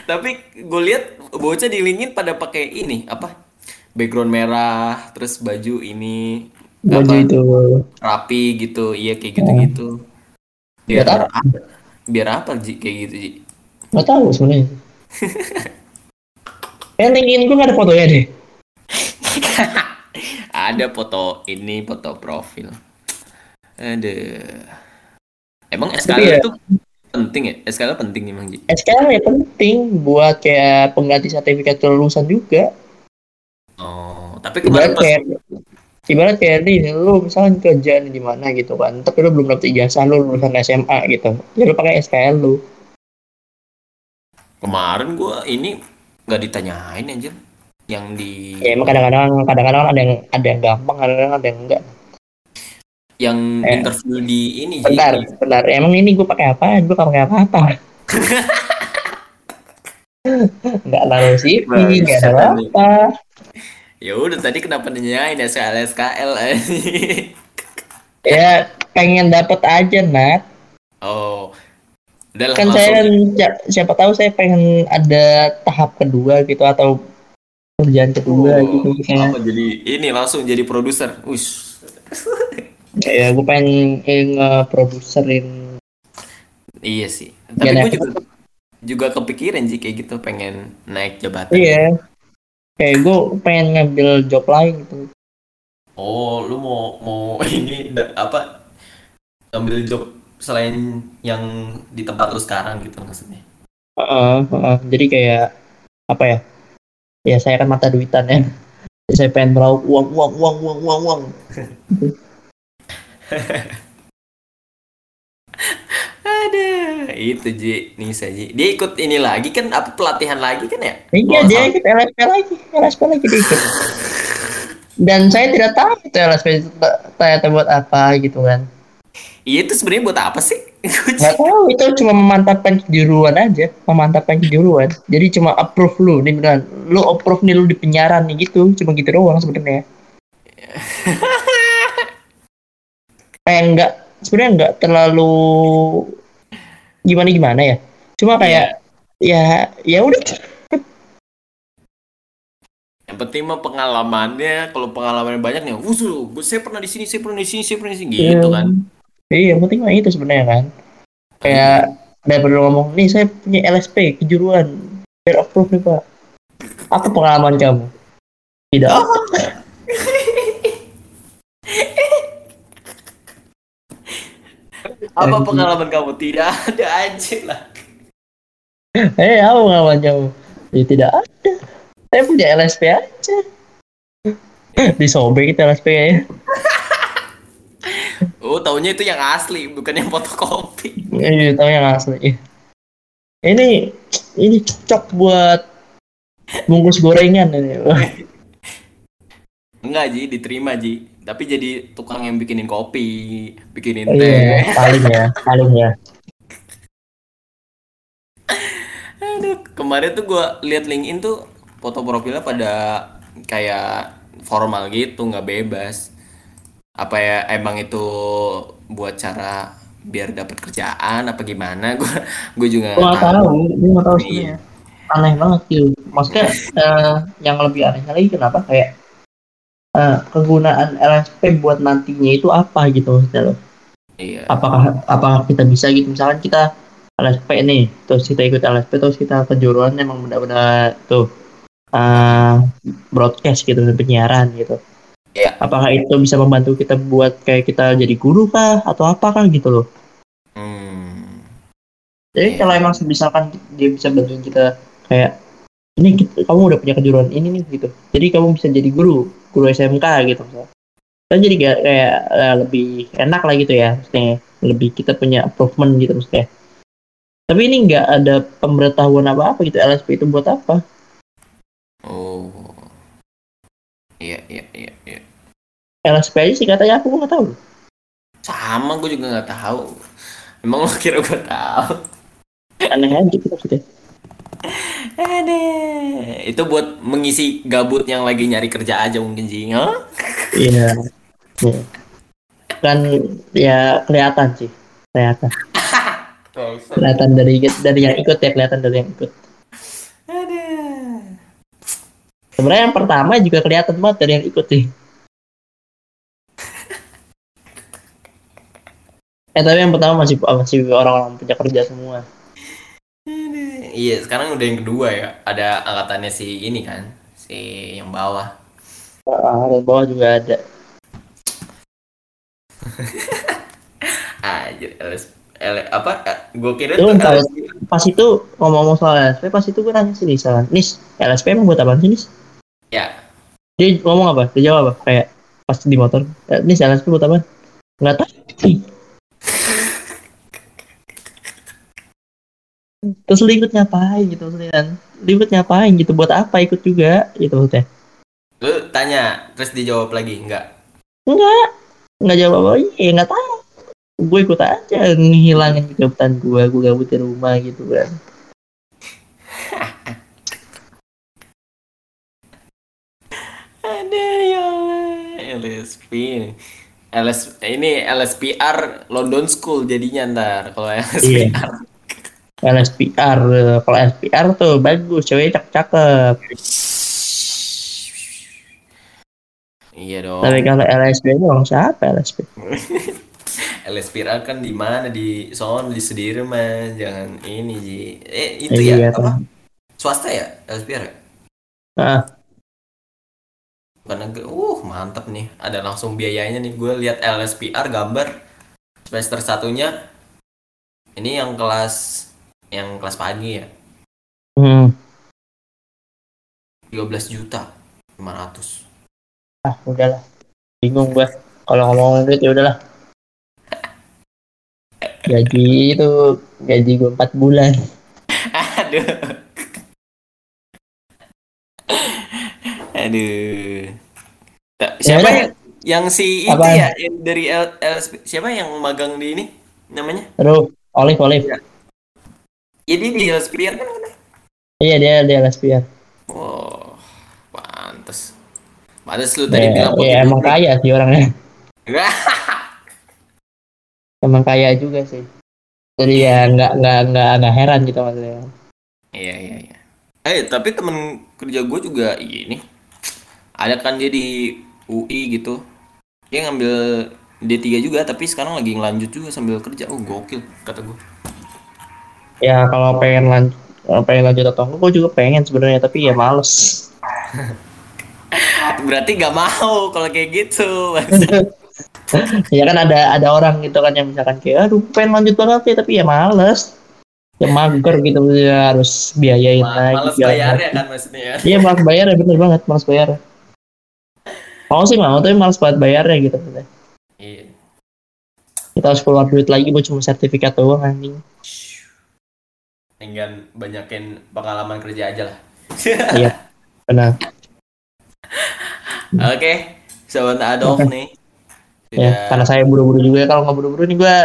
Tapi gue lihat bocah di LinkedIn pada pakai ini apa? Background merah, terus baju ini baju apa, itu rapi gitu. Iya kayak gitu-gitu. Biar Buat apa? Biar apa Ji kayak gitu Ji? nggak tahu sebenarnya eh LinkedIn gue nggak ada fotonya deh Ada foto ini, foto profil. Aduh. Emang SKL ya- itu penting ya? SKL penting emang Ji? SKL ya penting buat kayak pengganti sertifikat kelulusan juga Oh, tapi kemarin ibarat pas kayak ibarat kayak ini lu misalnya kerjaan di mana gitu kan tapi lu belum dapet ijazah lu lulusan SMA gitu ya lu pakai SKL lu kemarin gua ini nggak ditanyain anjir. Yang di ya emang kadang-kadang kadang-kadang ada yang ada yang gampang kadang-kadang ada yang enggak. Yang Eh. interview di ini bentar bentar. Emang ini gue pakai apa? Gue pakai apa apa <laughs> nggak naruh CV nggak naruh apa ya udah tadi kenapa nanyain SKL SKL ya pengen dapet aja nat. Oh udah kan saya langsung. si- siapa tahu saya pengen ada tahap kedua gitu atau kerjaan kedua Oh, gitu kayak apa jadi ini langsung jadi produser? Ush. ya gue pengen eh, ngeproduserin. Iya sih. Tapi gue juga juga kepikiran sih kayak gitu pengen naik jabatan. Iya. Kayak gue pengen ngambil job lain gitu. Oh lu mau mau <laughs> ini apa ngambil job selain yang di tempat lu sekarang gitu maksudnya? Heeh, heeh. jadi kayak apa ya? Ya saya kan mata duitan ya. Saya pengen meraup uang uang uang uang uang uang. <laughs> Ada itu Ji Nisa Ji. Dia ikut ini lagi kan? Apa pelatihan lagi kan ya? Iya Oh, dia ikut LSP lagi. LSP lagi dia ikut. <laughs> Dan saya tidak tahu itu LSP ternyata buat apa gitu kan iya itu sebenarnya buat apa sih <laughs> Nggak tahu itu cuma memantapkan kejuruan aja, memantapkan kejuruan. Jadi cuma approve lu nih beneran. Lu approve nih lu di penjara nih gitu, cuma gitu doang sebenarnya. <laughs> kayak enggak sebenarnya enggak terlalu gimana gimana ya. Cuma kayak ya ya udah Yang penting mah pengalamannya, kalau pengalamannya banyak nih, usul, gue saya pernah di sini, saya pernah di sini, saya pernah di sini, gitu kan. Iya, yang penting mah itu sebenarnya kan. Kayak daripada lu ngomong nih saya punya LSP kejuruan biar approve nih pak. Apa pengalaman kamu? Tidak. Apa pengalaman kamu? Tidak ada aja lah. Eh, apa pengalaman kamu? Ya tidak ada. Saya punya LSP aja. Disobek kita LSP ya. Oh, taunya itu yang asli, bukan yang fotokopi. Iya, tahu yang asli. Ini ini cocok buat bungkus gorengan ini. <laughs> Enggak, Ji, diterima, Ji. Tapi jadi tukang yang bikinin kopi, bikinin Oh, teh. iya, paling ya, paling ya. <laughs> Aduh, kemarin tuh gua lihat LinkedIn tuh foto profilnya pada kayak formal gitu, nggak bebas. Apa ya emang itu buat cara biar dapat kerjaan apa gimana? <laughs> Gua gue juga Gue nggak tahu, gue nggak tahu Iya. sebenarnya. Aneh banget gitu. Maksudnya eh, yang lebih anehnya lagi kenapa kayak eh, kegunaan LSP buat nantinya itu apa gitu maksudnya loh. Iya. Apakah apakah kita bisa gitu misalkan kita LSP nih, terus kita ikut LSP terus kita kejuruan emang benar-benar tuh eh, broadcast gitu penyiaran gitu. Iya. Apakah itu bisa membantu kita buat kayak kita jadi guru kah atau apa kah gitu loh. Hmm. Jadi Iya. kalau emang misalkan dia bisa bantuin kita kayak ini kita- kamu udah punya kejuruan ini nih gitu. Jadi kamu bisa jadi guru, guru SMK gitu misalnya. Kan jadi kayak, kayak eh, lebih enak lah gitu ya, maksudnya lebih kita punya improvement gitu maksudnya. Tapi ini nggak ada pemberitahuan apa-apa gitu LSP itu buat apa? Oh. Iya, iya, iya, iya. LSP aja sih katanya aku nggak tahu. Sama gue juga nggak tahu. Emang lo kira gue tahu? Aneh aja gitu maksudnya. Ada. Itu buat mengisi gabut yang lagi nyari kerja aja mungkin sih. Iya. Iya. Kan ya kelihatan sih, kelihatan. Kelihatan dari dari yang ikut ya, kelihatan dari yang ikut. Ada. Sebenarnya yang pertama juga kelihatan banget dari yang ikut sih. Eh tapi yang pertama masih masih orang-orang punya kerja semua. Iya, sekarang udah yang kedua ya. Ada angkatannya si ini kan, si yang bawah. Ah, dan bawah juga ada. <laughs> Anjir, LS, L, apa? Gue kira tuh tahu pas itu ngomong-ngomong soal LSP, pas itu gue nanya sih Nis, Nis, LSP emang buat apa sih Nis? Ya, Dia ngomong apa? Dia jawab apa? Kayak pas di motor, "Eh, Nis LSP buat apa? Nggak tahu. Terus lu ikut ngapain gitu maksudnya kan? Lu ikut ngapain gitu? Buat apa ikut juga gitu maksudnya? lu tanya, terus dijawab lagi, enggak? Enggak, enggak jawab apa ya enggak tahu. Gue ikut aja ngilangin kegabutan gue, gue gabut di rumah gitu kan. <laughs> Ada ya. LSP. LS ini LSPR London School jadinya ntar kalau LSPR. LSPR, kalau LSPR tuh bagus, cewek cakep cakep. Iya dong. Tapi kalau LSP itu orang siapa LSP? LSPR <laughs> kan di mana di sono di Sudirman, jangan ini Ji. Eh itu Iya, ya apa? kan. Swasta ya LSPR ya? Ah, Karena gue, uh mantap nih. Ada langsung biayanya nih. Gue lihat LSPR gambar semester satunya. Ini yang kelas yang kelas pagi ya. hmm. 13 juta 500. ah udahlah. Bingung gua. Kalau ngomong duit ya udahlah. <laughs> Gaji itu gaji gua 4 bulan. Aduh. Aduh. Ta- Siapa udah. yang, yang si itu Apaan? ya yang dari L, LSP siapa yang magang di ini? namanya Aduh, Olive, Olive. Iya. Jadi di Spier kan. Iya dia dia lesbian. wow pantes pantes lu tadi Ya, bilang putih ya, emang kaya sih orangnya. <laughs> Emang kaya juga sih. Jadi ya nggak nggak nggak nggak heran gitu maksudnya. Iya iya iya. Eh tapi temen kerja gue juga ini ada kan dia di UI gitu. Dia ngambil D3 juga tapi sekarang lagi ngelanjut juga sambil kerja. Oh gokil kata gue. Ya kalau pengen lanjut pengen lanjut atau enggak, gue juga pengen sebenarnya tapi ya males. <laughs> Berarti gak mau kalau kayak gitu. <laughs> ya kan ada ada orang gitu kan yang misalkan kayak aduh pengen lanjut banget ya tapi ya males. Ya mager gitu ya harus biayain lagi. Males macam. kan maksudnya. <laughs> Iya males bayar ya bener banget males bayar. Mau sih mau tapi males banget bayarnya gitu. Iya. Kita harus keluar duit lagi buat cuma sertifikat doang anjing. Dengan banyakin pengalaman kerja aja lah. Iya benar. <laughs> Oke, sobat Adolf nih. Ya Sudah karena saya buru-buru juga kalau nggak buru-buru nih gue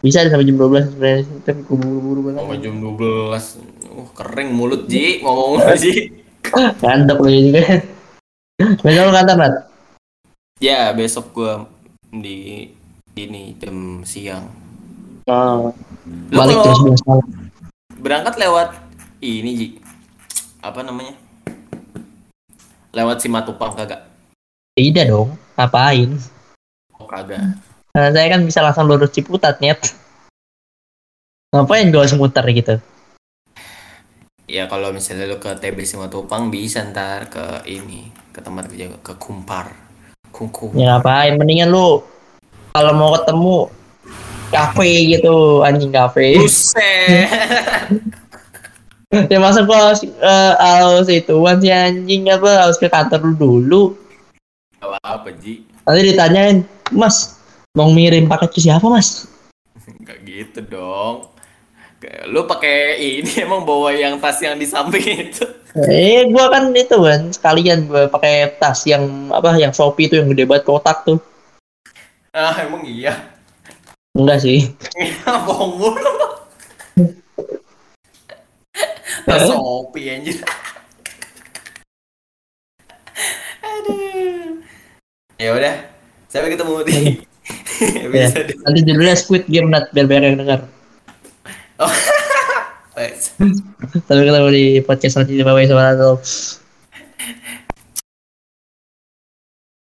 bisa sampai jam 12 sebenarnya tapi gue buru-buru banget. mau jam 12. Uh, kering mulut Ji, ngomong Ji. <laughs> Ngantuk lu juga. Besok lu kantor Nat? Ya, besok gua di ini jam siang. Oh, Lu balik kalau terus 11 malam. Berangkat lewat ini Ji. Apa namanya? Lewat Simatupang kagak? Tidak dong, ngapain? Oh, kagak. Nah, saya kan bisa langsung lurus Ciputat, nyet. Ngapain gue harus muter gitu? Ya kalau misalnya lu ke TB Simatupang bisa ntar ke ini, ke tempat kerja ke Kumpar. Kungku. Ya ngapain? Mendingan lu kalau mau ketemu kafe gitu, anjing kafe. Buset. <laughs> ya masa gua harus, eh, harus ituan si anjing apa harus ke kantor lu dulu. Gak apa Ji. Nanti ditanyain, Mas, mau ngirim paket ke siapa, Mas? Gak gitu dong. Lu pakai ini <laughs> emang bawa yang tas yang di samping itu. Eh, gua kan itu kan sekalian gua pakai tas yang apa yang Shopee itu yang gede banget kotak tuh. Ah, emang iya. Enggak sih. <laughs> Bohong mulu. Tas Shopee anjir. Aduh. Ya udah. Sampai ketemu di <laughs> Ya. Nanti judulnya Squid Game Nat biar banyak yang denger. Oh. <laughs> Sampai ketemu di podcast selanjutnya. Bye bye.